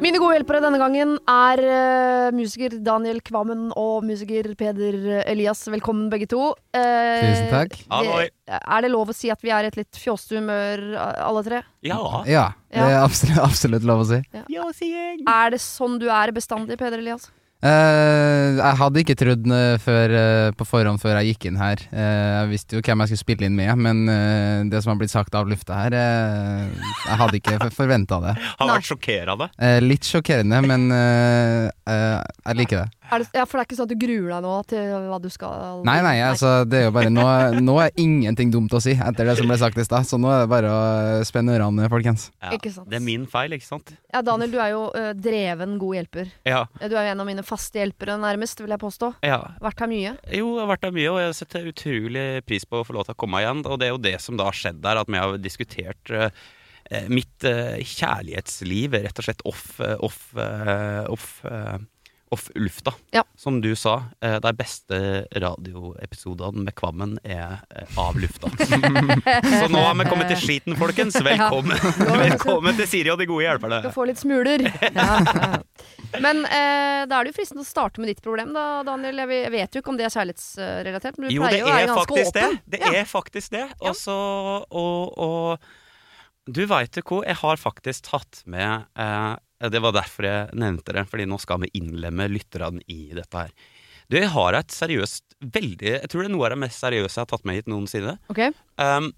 Mine gode hjelpere denne gangen er uh, musiker Daniel Kvammen og musiker Peder Elias. Velkommen begge to. Uh, Tusen takk. Halloi. det- Er det lov å si at vi er i et litt fjåste humør eh, alle tre? Ja. Ja, det er absolutt, absolutt lov å si. Ja. Er det sånn du er bestandig, Peder Elias? Eh, jeg hadde ikke trodd eh, før, uh, på forhånd før jeg gikk inn her. Uh, jeg visste jo hvem jeg skulle spille inn med, men det som har blitt sagt av lufta her Jeg hadde ikke forventa det. Har vært sjokkerende. Litt sjokkerende, men jeg liker det. Er det, ja, For det er ikke sånn at du gruer deg nå til hva du skal Nei, nei, altså, det er jo bare Nå, nå er ingenting dumt å si etter det som ble sagt i stad, så nå er det bare å spenne ørene, folkens. Ja. Ikke sant. Det er min feil, ikke sant? Ja, Daniel, du er jo ø, dreven god hjelper. Ja. Du er jo en av mine faste hjelpere, nærmest, vil jeg påstå. ja. Vært her mye. Jo, jeg har vært her mye, og jeg setter utrolig pris på å få lov til å komme igjen. Og det er jo det som da har skjedd der, at vi har diskutert eh, eh, mitt eh, kjærlighetsliv rett og slett off, eh, off, eh, off, eh, off lufta. Ja. Som du sa, eh, de beste radioepisodene med Kvammen er eh, av lufta. Så nå har vi kommet til skiten, folkens. Velkommen, Velkommen til Siri og de gode hjelperne. Skal få litt smuler. Ja, ja. Men eh, da er det jo fristende å starte med ditt problem, da, Daniel. Jeg vet- jo ikke om det er kjærlighetsrelatert, men du Jo, pleier jo å være ganske åpen. det. Det Ja. er faktisk det. Og så og, og du veit jo hvor, jeg har faktisk tatt med eh, Det var derfor jeg nevnte det, fordi nå skal vi innlemme lytterne i dette her. Du, jeg har et seriøst veldig Jeg tror det er noe av det mest seriøse jeg har tatt med hit noensinne. Ok, Um,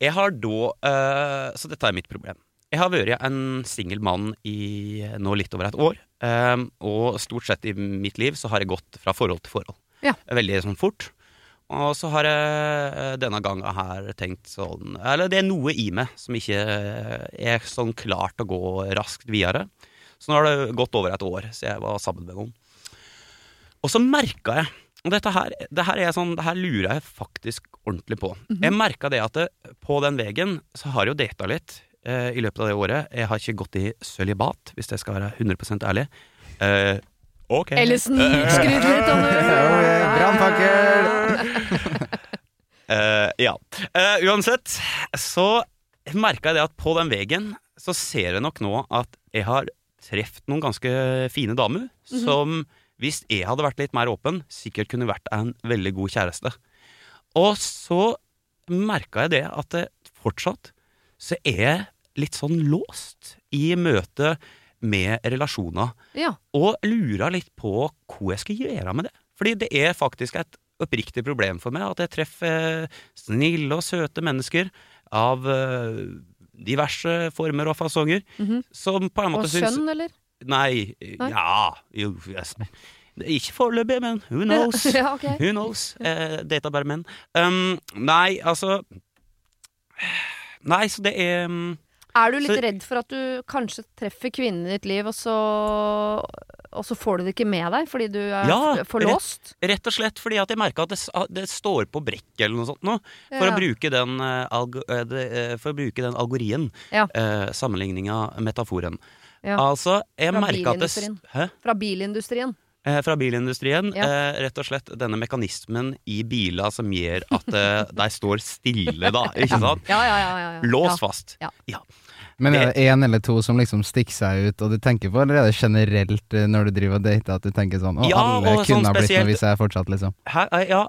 jeg har da uh, Så dette er mitt problem. Jeg har vært en singel mann i nå litt over et år. um, og stort sett i mitt liv så har jeg gått fra forhold til forhold. Ja. Veldig sånn fort. Og så har jeg eh, denne gangen her tenkt sånn Eller det er noe i meg som ikke er sånn klart å gå raskt videre. Så nå har det gått over et år siden jeg var sammen med noen. Og så merka jeg og dette her, det her, er sånn, det her lurer jeg faktisk ordentlig på. Jeg merka det at det, på den veien så har jeg jo data litt eh, i løpet av det året. Jeg har ikke gått i sølibat, hvis jeg skal være 100 ærlig. Eh, ok. Ellison, skryt litt, Daniel. Brannfakkel! Eh, ja. Uh, uansett, så merka jeg det at på den veien så ser jeg nok nå at jeg har truffet noen ganske fine damer, som hvis jeg hadde vært litt mer åpen, sikkert kunne vært en veldig god kjæreste. Og så merka jeg det at det fortsatt så er jeg litt sånn låst i møte med relasjoner. Ja. Og lurer litt på hva jeg skal gjøre med det. Fordi det er faktisk et oppriktig problem for meg at jeg treffer eh, snille og søte mennesker av eh, diverse former og fasonger. Mhm. Som på en Og måte syns sønn, eller? Nei, Nei? ja jo, yes. Ikke foreløpig, men who knows? ja, okay. Who knows? Eh, data bare menn. Um, nei, altså Nei, så det er um, Er du litt Så- redd for at du kanskje treffer kvinnen i ditt liv, og så, og så får du det ikke med deg fordi du er Ja, f- for rett-? Rett og slett fordi at jeg merka at det, det står på brekk eller noe sånt nå. For, Ja. å, bruke den, eh, eh, eh, for å bruke den algorien. Ja. Eh, Sammenligninga, metaforen. Ja. Altså, jeg merka at det. Hæ? Fra bilindustrien. Eh, fra bilindustrien. Ja. Eh, rett og slett denne mekanismen i biler som gjør at eh, de står stille, da. Ikke sant? Ja, ja, ja. ja, ja. Lås ja. fast. Ja. Men er det én eller to som liksom stikker seg ut, og du tenker på, eller er det generelt når du driver og dater, at du tenker sånn Å, Ja, alle kunne sånn ha blitt noe med hvis jeg fortsatt, liksom. Her, ja,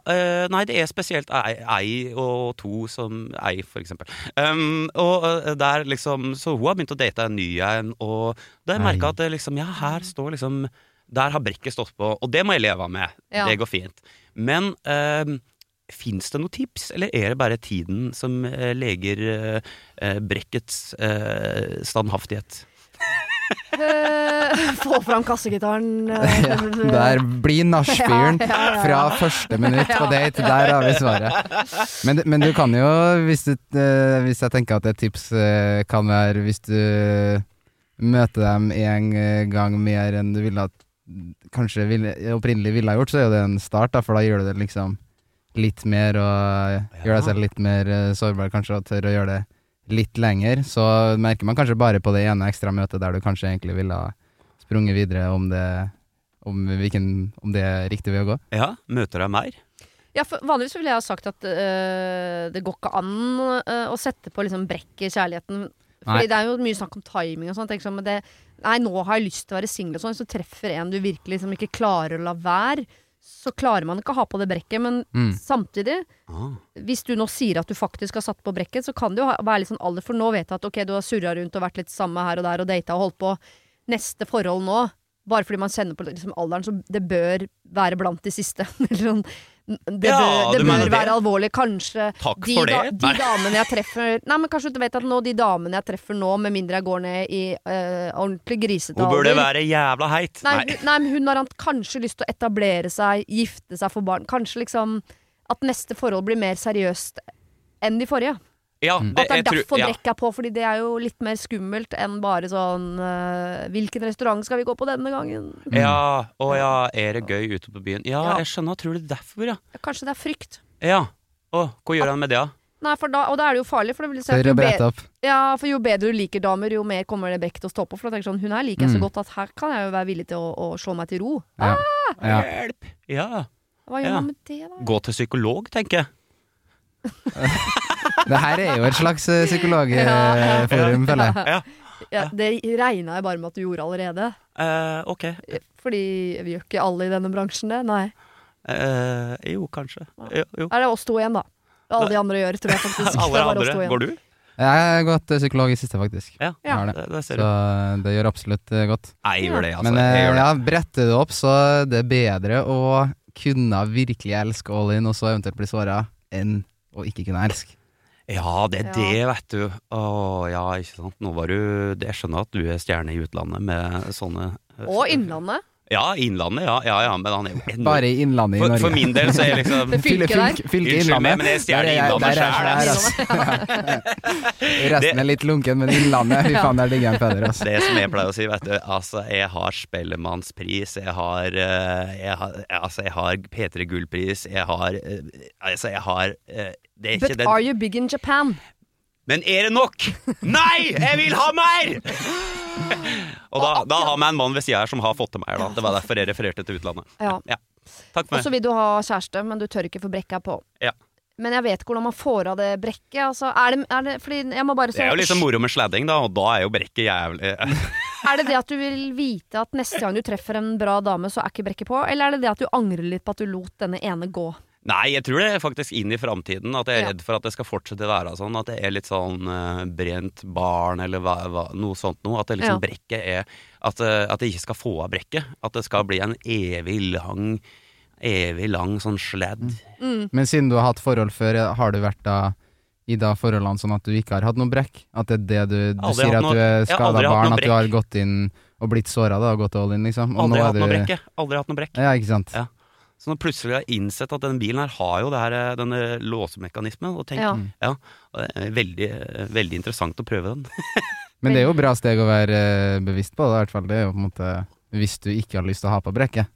nei, det er spesielt ei, og to som ei, for eksempel. Um, og der liksom Så hun har begynt å date en ny en, og da har jeg merka at det liksom Ja, her står liksom Der har brekket stått på, og det må jeg leve med. Ja. Det går fint. Men eh, Fins det noen tips, eller er det bare tiden som eh, leger eh, eh, brekkets eh, standhaftighet? Eh, få fram kassegitaren. eh, Ja, der blir nachspielen Ja, ja, ja. fra første minutt på date. Der har vi svaret. Men, men du kan jo, hvis, du, hvis jeg tenker at et tips kan være hvis du møter dem en gang mer enn du ville at kanskje vil, opprinnelig ville ha gjort, så er jo det en start, da, for da gjør du det liksom litt mer og gjør deg selv litt mer eh, sårbar, kanskje, og tør å gjøre det litt lenger. Så merker man kanskje bare på det ene ekstra møtet der du kanskje egentlig ville ha sprunget videre, om det, om hvilken, om det er riktig vei å gå. Ja, møter deg mer? Ja, for vanligvis ville jeg ha sagt at øh, det går ikke an øh, å sette på liksom brekk i kjærligheten. Fordi Nei. det er jo mye snakk om timing og sånn. men det, Nei, nå har jeg lyst til å være singel og sånn, så treffer en du virkelig liksom ikke klarer å la være. Så klarer man ikke å ha på det brekket, men Mm. samtidig Ah. hvis du nå sier at du faktisk har satt på brekket, så kan det jo være litt sånn alder, for nå vet jeg at ok, du har surra rundt og vært litt samme her og der og data og holdt på. Neste forhold nå, bare fordi man kjenner på liksom alderen, så det bør være blant de siste. Eller sånn, det Ja, bør, det bør mener det? være alvorlig. Kanskje Takk de, da- de damene jeg treffer Nei, men kanskje du vet at nå de damene jeg treffer nå, med mindre jeg går ned i eh, ordentlig grisete Hun burde være jævla heit. Nei, Nei. nei, men hun har kanskje lyst til å etablere seg, gifte seg, få barn. Kanskje liksom at neste forhold blir mer seriøst enn de forrige. Ja, Mm. det, At det er jeg tror- derfor ja. brekk er på, fordi det er jo litt mer skummelt enn bare sånn uh, Hvilken restaurant skal vi gå på denne gangen? Ja, å ja, er det gøy ute på byen? Ja, Ja. jeg skjønner, tror du det er derfor, ja. Kanskje det er frykt. Ja. Å, hva gjør han med det, da? Nei, for da, og da er det jo farlig, for det vil si at jo, å be, brette opp. ja, for jo bedre du liker damer, jo mer kommer det brekk til å stå på. For da tenker sånn, hun her liker jeg så Mm. godt at her kan jeg jo være villig til å, å slå meg til ro. Ja. ja. Hjelp! Ja. Hva gjør Ja. man med det, da? Gå til psykolog, tenker jeg. Det her er jo et slags eh, psykologforum, føler jeg. Ja. Ja, det regna jeg bare med at du gjorde allerede. Uh, ok. Fordi vi gjør ikke alle i denne bransjen det. Nei. Uh, jo, kanskje. Jo, jo. Er det oss to igjen, da? Alle de andre gjør, tror jeg faktisk. Det Alle er bare oss andre. to igjen. Går du? Jeg har gått psykolog i siste, faktisk. Ja. Det. Det, det Så ser du. Så det gjør absolutt godt. Jeg gjør det, altså. Men jeg gjør det. ja, bretter du opp, så det er bedre å kunne virkelig elske all in, og så eventuelt bli såra, enn å ikke kunne elske. Ja, det er det, vet du. Å ja, ikke sant. Nå var du Jeg skjønner at du er stjerne i utlandet med sånne Og Innlandet. Ja, Innlandet, ja. Ja, ja, men han er jo enorm. Bare i Innlandet i Norge. for min del så er jeg liksom Det fylket der. Fylke, Innlandet. men jeg stjeler er Innlandet ass. Resten er litt lunken, men Innlandet, fy faen, der ligger en Peder, altså. Det som jeg pleier å si, vet du Altså, jeg har Spellemannspris, jeg har, eh, jeg har Altså, jeg har P3 Gullpris, jeg har eh, Altså, jeg har eh, Det er ikke But det are you big in Japan? Men er det nok? Nei! Jeg vil ha mer! Og da, da har vi en mann ved sida her som har fått til meg. Da. Det var derfor jeg refererte til utlandet. Ja. Takk Og så vil du ha kjæreste, men du tør ikke få brekket på. Ja. Men jeg vet hvordan man får av det brekket. Altså, er det, er det, fordi jeg må bare Det er jo liksom moro med sladding, da, og da er jo brekket jævlig Er det det at du vil vite at neste gang du treffer en bra dame, så er ikke brekket på? Eller er det det at du angrer litt på at du lot denne ene gå? Nei, jeg tror det er faktisk inn i framtiden. At jeg er Ja. redd for at det skal fortsette å være sånn. At det er litt sånn uh, brent barn, eller hva, hva, noe sånt noe. At det liksom Ja. brekket er at, eh, at jeg ikke skal få av brekket. At det skal bli en evig lang Evig lang sånn sledd. Men siden du har hatt forhold før, har du vært da i da forholdene sånn at du ikke har hatt noe brekk? At det er det du, du sier at at du er skada barn, at du har gått inn og blitt såra og gått all in, liksom? Og Aldri nå er hatt noe brekk. Aldri hatt noe brekk. Ja, ikke sant? Ja. Så når plutselig har innsett at denne bilen her har jo det her, eh, denne låsemekanismen, og tenkt Ja. ja, det er veldig, veldig interessant å prøve den. Men det er jo bra steg å være eh, bevisst på, da, i hvert fall. Det er jo på en måte Hvis du ikke har lyst til å ha på brekket,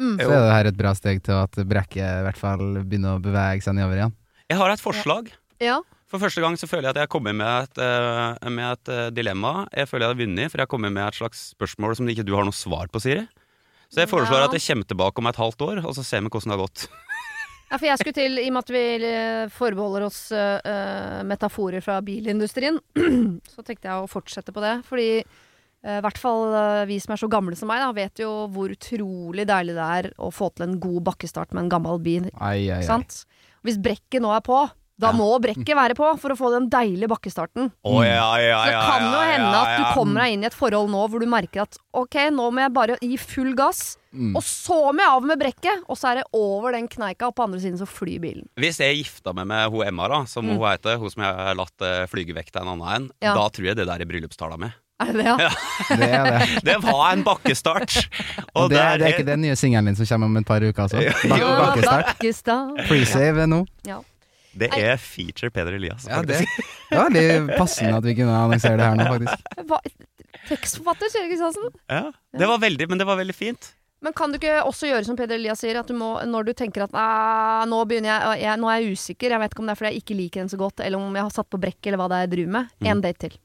Mm. så er det her et bra steg til at brekket i hvert fall begynner å bevege seg nedover igjen. Jeg har et forslag. Ja. For første gang så føler jeg at jeg har kommet med et, eh, med et dilemma. Jeg føler jeg har vunnet, for jeg har kommet med et slags spørsmål som ikke du har noe svar på, Siri. Så jeg foreslår Ja. at jeg kommer tilbake om et halvt år, og så ser vi hvordan det har gått. Ja, for jeg skulle til, i og med at vi eh, forbeholder oss eh, metaforer fra bilindustrien, så tenkte jeg å fortsette på det. Fordi i hvert fall uh, vi som er så gamle som meg, da, vet jo hvor utrolig deilig det er å få til en god bakkestart med en gammel bil. Ai, ai, ai. Hvis brekket nå er på, da Ja. må brekket være på for å få den deilige bakkestarten. Oh, ja, ja, Så det kan jo ja, hende ja, at du kommer deg inn i et forhold nå hvor du merker at ok, nå må jeg bare gi full gass, Mm. og så må jeg av med brekket, og så er det over den kneika, og på andre siden så flyr bilen. Hvis jeg gifta meg med hun Emma, da, som Mm. hun heter, hun som jeg har latt eh, flyge vekk til en annen en, Ja. da tror jeg det der er bryllupstala mi. Er det det, ja? Det er det. Det var en bakkestart! Og det, er ikke den nye singelen din som kommer om et par uker, altså? Bak, bakkestart. Bakkestart. Pre-save nå. Ja. Det er feature Peder Elias. Ja, det, det var litt passende at vi kunne annonsere det her nå, faktisk. Hva, tekstforfatter, Kjell Kristiansen. Ja, det var veldig, men det var veldig fint. Men kan du ikke også gjøre som Peder Elias sier, at du må, når du tenker at "Ah, nå, begynner jeg, jeg, nå er jeg usikker, jeg vet ikke om det er fordi jeg ikke liker den så godt, eller om jeg har satt på brekk, eller hva det er jeg driver med, Mm. date til.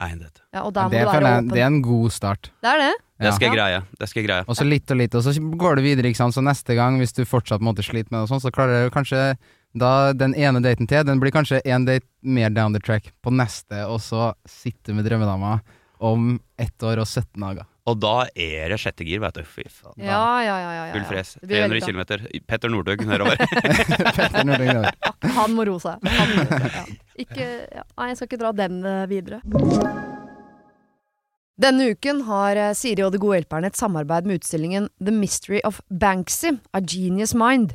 En det. Ja, og da må Det, du være jeg, det er en god start. Det er det. Det skal jeg greie. Det skal jeg greie. Og så litt og litt, og så går du videre, ikke sant. Så neste gang, hvis du fortsatt måtte slite med det og sånn, så klarer du kanskje da den ene daten til, den blir kanskje én date mer down the track på neste, og så sitte med drømmedama om ett år og 17 dager. Og da er det sjette gir, vet du. Fy faen. Ja, ja, ja. ja, ja. Full fres. 300 veldig bra. km. Petter Northug nedover. Petter Northug nedover. Han må roe seg. Ja. Ikke, ja. Nei, jeg skal ikke dra den eh, videre. Denne uken har eh, Siri og De gode hjelperne et samarbeid med utstillingen The Mystery of Banksy, A Genius Mind.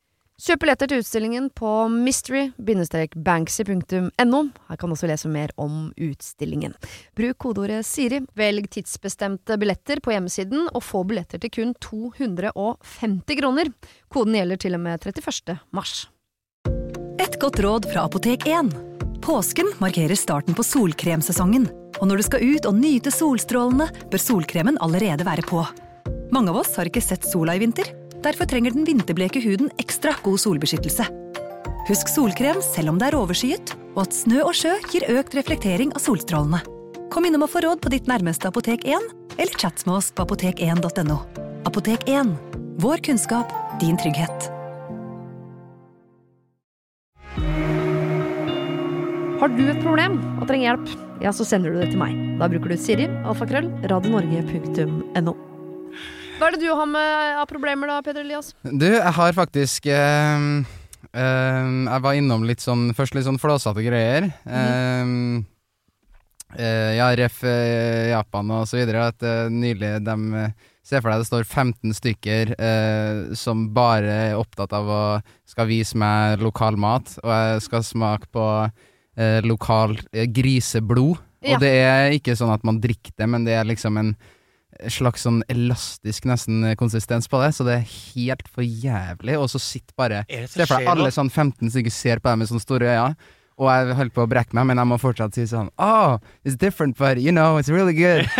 Kjøp billetter til utstillingen på mystery-banksy.no. Her kan du også lese mer om utstillingen. Bruk kodeordet Siri, velg tidsbestemte billetter på hjemmesiden, og få billetter til kun 250 kroner. Koden gjelder til og med 31. mars. Et godt råd fra Apotek 1. Påsken markerer starten på solkremsesongen. Og når du skal ut og nyte solstrålene, bør solkremen allerede være på. Mange av oss har ikke sett sola i vinter. Derfor trenger den vinterbleke huden ekstra god solbeskyttelse. Husk solkrem selv om det er overskyet, og at snø og sjø gir økt reflektering av solstrålene. Kom innom og få råd på ditt nærmeste Apotek 1, eller chat med oss på apotek1.no. Apotek 1. Vår kunnskap, din trygghet. Har du et problem og trenger hjelp, ja, så sender du det til meg. Da bruker du Siri, alfakrøll, radionorge.no. Hva er det du har med av problemer da, Peder Elias? Du, jeg har faktisk eh, eh, Jeg var innom litt sånn Først litt sånn flåsete greier. Mm. Eh, ja, ref eh, Japan og så videre, at eh, nylig de Se for deg det står 15 stykker eh, som bare er opptatt av å skal vise meg lokal mat, og jeg skal smake på lokal griseblod. Ja. Og det er ikke sånn at man drikker det, men det er liksom en slags sånn elastisk nesten konsistens på det, så det er helt for jævlig. Og så sitter bare Er det Se for deg alle sånn 15 stykker ser på deg med sånne store øyne, og jeg holdt på å brekke meg, men jeg må fortsatt si sånn Oh, it's different, but you know, it's really good.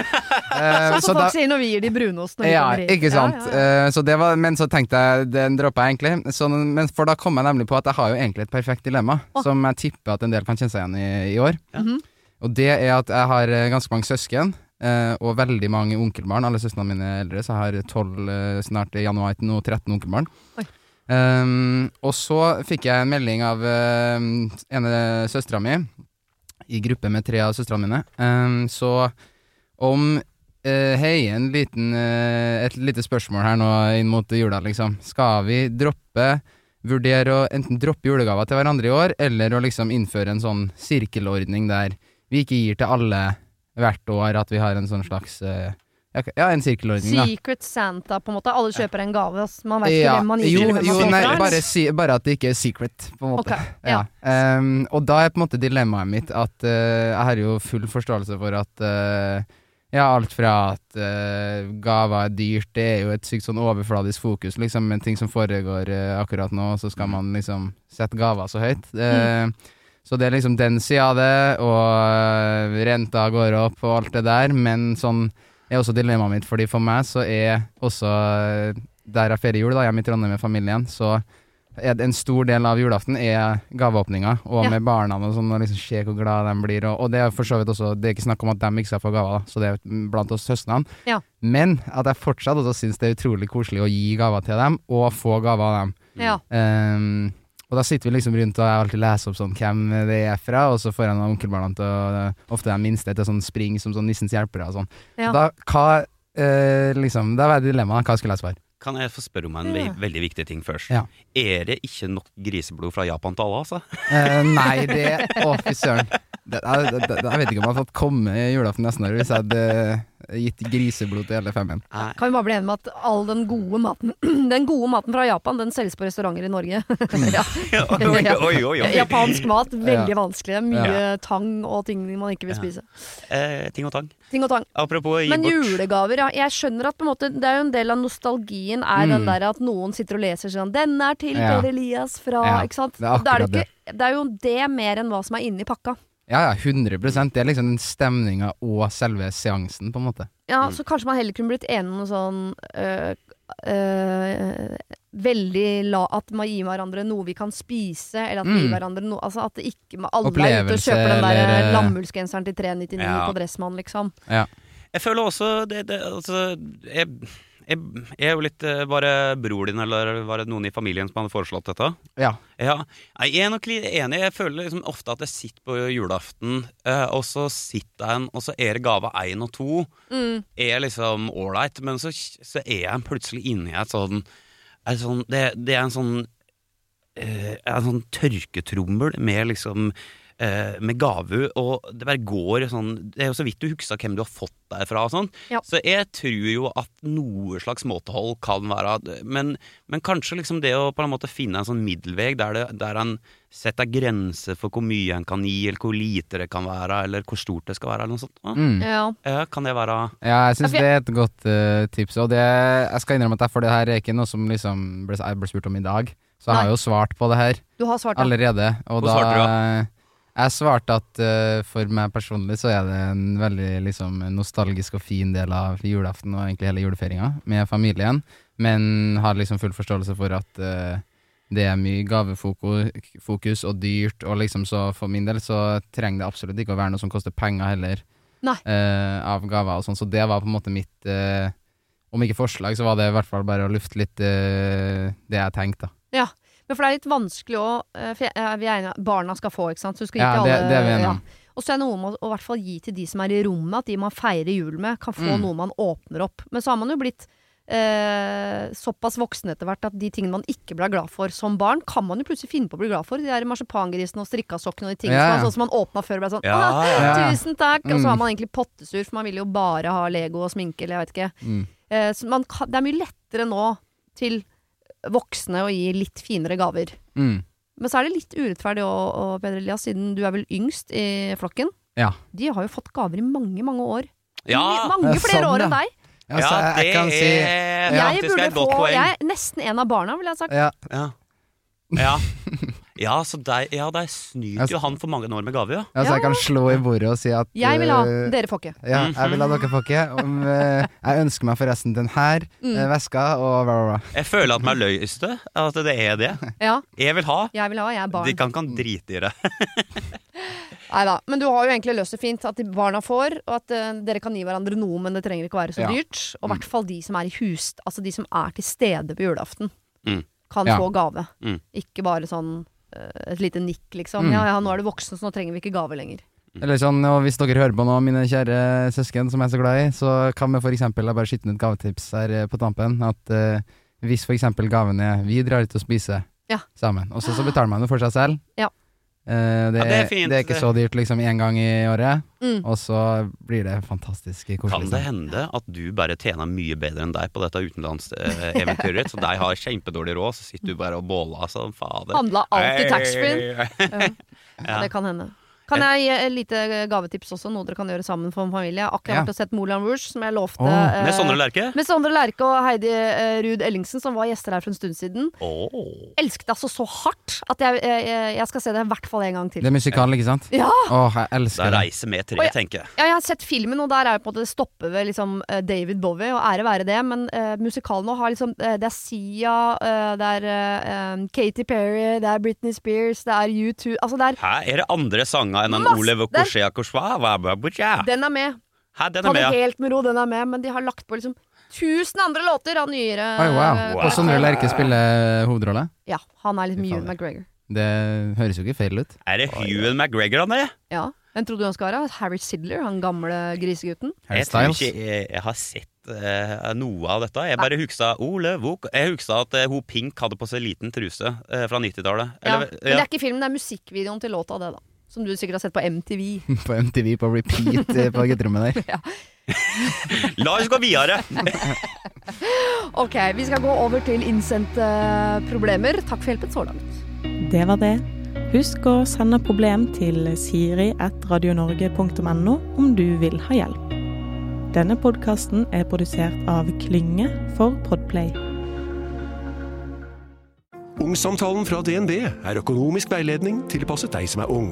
Så Sånn som folk sier når vi gir de brunost når vi ja, kommer hit. ikke sant. Ja, ja, ja. Eh, så det var, men så tenkte jeg, den droppa jeg egentlig. Så, men for da kom jeg nemlig på at jeg har jo egentlig et perfekt dilemma, oh. som jeg tipper at en del kan kjenne seg igjen i i år. Mhm. Og det er at jeg har eh, ganske mange søsken, eh, og veldig mange onkelbarn. Alle søstrene mine er eldre, så jeg har 12, eh, snart i januar nå 13 onkelbarn. Um, og så fikk jeg en melding av uh, ene søstera mi, i gruppe med tre av søstrene mine, um, så om uh, Hei, en liten, uh, et lite spørsmål her nå inn mot jula, liksom. Skal vi droppe Vurdere å enten droppe julegaver til hverandre i år, eller å liksom innføre en sånn sirkelordning der vi ikke gir til alle hvert år, at vi har en sånn slags uh, Ja, en sirkelordning, da. Secret Santa, på en måte. Alle kjøper en gave. ass. Man vet ikke Ja, hvem man gir jo, jo, nei, bare, si, bare at det ikke er secret, på en måte. Okay. ja. ja. Ehm, og da er på en måte dilemmaet mitt at uh, jeg har jo full forståelse for at uh, Ja, alt fra at uh, gaver er dyrt, det er jo et sykt sånn overfladisk fokus, liksom, en ting som foregår akkurat nå, så skal man liksom sette gaver så høyt. Eh, Så det er liksom den sida av det, og eh, renta går opp og alt det der, men sånn er også dilemmaet mitt, fordi for meg så er også eh, der jeg feirer jul, da, hjemme i Trondheim med familien, så er det en stor del av julaften er gaveåpninga, og Ja. med barna og sånn, og liksom se hvor glad de blir, og, og det er for så vidt også Det er ikke snakk om at de ikke skal få gaver, så det er blant oss søsknene, Ja. Men at jeg fortsatt også syns det er utrolig koselig å gi gaver til dem, og få gaver av dem. Ja. Ehm, og da sitter vi liksom rundt og jeg alltid leser opp sånn hvem det er fra, og så får jeg noen onkelbarna til å Ofte de minste til sånn spring som sånn nissens hjelpere og sånn. Ja. Da hva eh, liksom Da var det dilemmaet. Hva skulle jeg svare? Kan jeg få spørre om en ve veldig viktig ting først? Ja. Er det ikke nok griseblod fra Japan til alle, altså? Eh, nei, det Å, fy søren. Det- Jeg, det- jeg vet ikke om jeg hadde fått komme i julaften nesten år hvis jeg hadde eh, gitt griseblod til hele femmen. Kan vi bare bli enige om at all den gode maten Den gode maten fra Japan, den selges på restauranter i Norge. ja. Oi, oi, oi, oi. Japansk mat, veldig Ja. vanskelig. Mye tang og ting man ikke vil Ja. spise. Eh, ting og tang. Ting og tang. Apropos gi Men julegaver, ja. Jeg skjønner at på en måte, det er jo en del av nostalgien er den Mm. der at noen sitter og leser sånn 'Denne er til Ja. Per Elias fra Ja, Ikke sant? det er det, er det, ikke, det er jo det mer enn hva som er inni pakka. Ja, ja, 100 Det er liksom den stemninga og selve seansen, på en måte. Ja, Mm. Så kanskje man heller kunne blitt enig om noe sånn øh, øh, Veldig la At man gir hverandre noe vi kan spise, eller at vi Mm. gir hverandre noe Altså at det ikke Alle er ute og Opplevelse, kjøper den der eller, eh, lammullsgenseren til 399 Ja. på Dressmann, liksom. Jeg føler også det, det Altså, jeg, jeg, jeg er jo litt eh, Var det bror din, eller var det noen i familien som hadde foreslått dette? Ja. Ja, jeg er nok litt enig. Jeg føler liksom ofte at jeg sitter på julaften, eh, og så sitter jeg en, og så er det gave én og to. Mm. Er liksom ålreit, men så, så er jeg plutselig inne i et sånn, et sånn det, det er en sånn eh, En sånn tørketrommel med liksom eh, med gave, og det bare går sånn Det er jo så vidt du husker hvem du har fått derfra og sånn. Ja. Så jeg tror jo at noe slags måtehold kan være Men, men kanskje liksom det å på en måte finne en sånn middelvei der, det, der en setter grenser for hvor mye en kan gi, eller hvor lite det kan være, eller hvor stort det skal være, eller noe sånt. Ja. Mm. Ja. Ja, kan det være Ja, jeg syns det er et godt uh, tips. Og det, jeg skal innrømme at det- for det her er ikke noe som liksom ble, jeg ble spurt om i dag. Så jeg Nei. har jo svart på det her Du har svart, ja. allerede. Og Hvor da svarte du Jeg svarte at uh, for meg personlig så er det en veldig liksom, nostalgisk og fin del av julaften og egentlig hele julefeiringa med familien, men har liksom full forståelse for at uh, det er mye gavefokus og dyrt, og liksom så for min del så trenger det absolutt ikke å være noe som koster penger heller, eh, av gaver og sånn, så det var på en måte mitt Om ikke forslag, så var det i hvert fall bare å lufte litt det jeg tenkte, da. Men for det er litt vanskelig å eh, For jeg, vi er enige, barna skal få, ikke sant. Så du skal gi Ja, til det, alle. det er vi enige ja. Og så er det noe med å, å hvert fall gi til de som er i rommet, at de man feirer jul med, kan få Mm. noe man åpner opp. Men så har man jo blitt eh, såpass voksen etter hvert at de tingene man ikke ble glad for som barn, kan man jo plutselig finne på å bli glad for. De der marsipangrisene og strikkasokkene og de tingene Ja, som, sånn som man åpna før og ble sånn Ja, ja. Tusen takk! Og så har man egentlig pottesur, for man vil jo bare ha Lego og sminke, eller jeg vet ikke. Mm. Eh, så man det er mye lettere nå til voksne å gi litt finere gaver. Mm. Men så er det litt urettferdig òg, Peder Elias, siden du er vel yngst i flokken. Ja. De har jo fått gaver i mange, mange år. Ja! mange er flere sånn, år enn deg. Ja, så jeg, jeg det si er Ja. Faktisk burde et godt få poeng. Jeg er nesten en av barna, ville jeg sagt. ja, Ja. Ja. så der, ja, der snyter jo han for mange år med gave, ja. ja. Så jeg kan slå i bordet og si at Jeg vil ha, eh, dere får ikke. Ja, jeg vil ha dere får ikke. Om, eh, jeg ønsker meg forresten den her Mm. eh, veska og bla, bla, bla. Jeg føler at meg løyeste. At det er det. Ja, Jeg vil ha. jeg vil ha, jeg er De barn. kan, kan drite i det. Nei da. Men du har jo egentlig løst det fint, at barna får, og at uh, dere kan gi hverandre noe, men det trenger ikke å være så Ja. dyrt. Og i hvert fall de som er i hus, altså de som er til stede på julaften, Mm. kan Ja. få gave. Mm. Ikke bare sånn et lite nikk, liksom. Mm. Ja ja, nå er du voksen, så nå trenger vi ikke gave lenger. Eller sånn, og Hvis dere hører på nå, mine kjære søsken som jeg er så glad i, så kan vi eksempel bare skyte inn et gavetips her eh, på tampen. At uh, hvis eksempel gaven er vi drar ut og spiser Ja. sammen, og så, så betaler man det for seg selv. Ja. Eh, det, Ja, det er fint, det er ikke så dyrt liksom én gang i året, Mm. og så blir det fantastisk Kan det hende at du bare tjener mye bedre enn deg på dette utenlandseventyret ditt? Så deg har kjempedårlig råd, så sitter du bare og båler som fader. Handla alltid taxfree. Ja, Ja. det kan hende. Kan jeg gi et lite gavetips også, noe dere kan gjøre sammen for en familie? Akkurat Ja. vært og sett Moulin Rouge, som jeg lovte. Oh. eh, Med Sondre Lerche? med Sondre Lerche og Heidi eh, Ruud Ellingsen, som var gjester her for en stund siden. Åh. Elsket det altså så hardt at jeg, jeg, jeg skal se det i hvert fall en gang til. Det er musikal, ikke sant? Ja! Åh, jeg Det elsker er det. reise med tre, jeg, tenker jeg. Ja, jeg har sett filmen, og der er jo på en måte det stopper ved liksom eh, David Bowie, og ære være det, men eh, musikalen nå har liksom eh, Det er Sia, eh, det er eh, Katy Perry, det er Britney Spears, det er U2 Altså, det er Hæ, er det andre sanger enn en Masse- Ole Vukoshea Koshwa? Hæ, Den er med. den Ta er det med, ja. helt med ro, den er med, men de har lagt på liksom tusen andre låter av nyere Oi, wow. eh, Og Sondre Lerche spiller hovedrolle? Ja, han er litt Fy. McGregor. Det høres jo ikke feil ut. Er det Hugh McGregor han er? Ja. Hvem trodde du han skulle være? Harry Sidler, han gamle grisegutten? Jeg tror ikke jeg, jeg har sett uh, noe av dette. Jeg bare huksa Ole Vok Jeg huksa at uh, hun Pink hadde på seg liten truse uh, fra 90-tallet. Ja. Men det er ikke filmen, det er musikkvideoen til låta, det, da. Som du sikkert har sett på MTV. På MTV på repeat eh, på gutterommet der. La oss gå videre! Ok, vi skal gå over til innsendte problemer. Takk for hjelpen så langt. Det var det. Husk å sende problem til siri.radionorge.no om du vil ha hjelp. Denne podkasten er produsert av Klynge for Podplay. Ungsamtalen fra DNB er økonomisk veiledning tilpasset deg som er ung.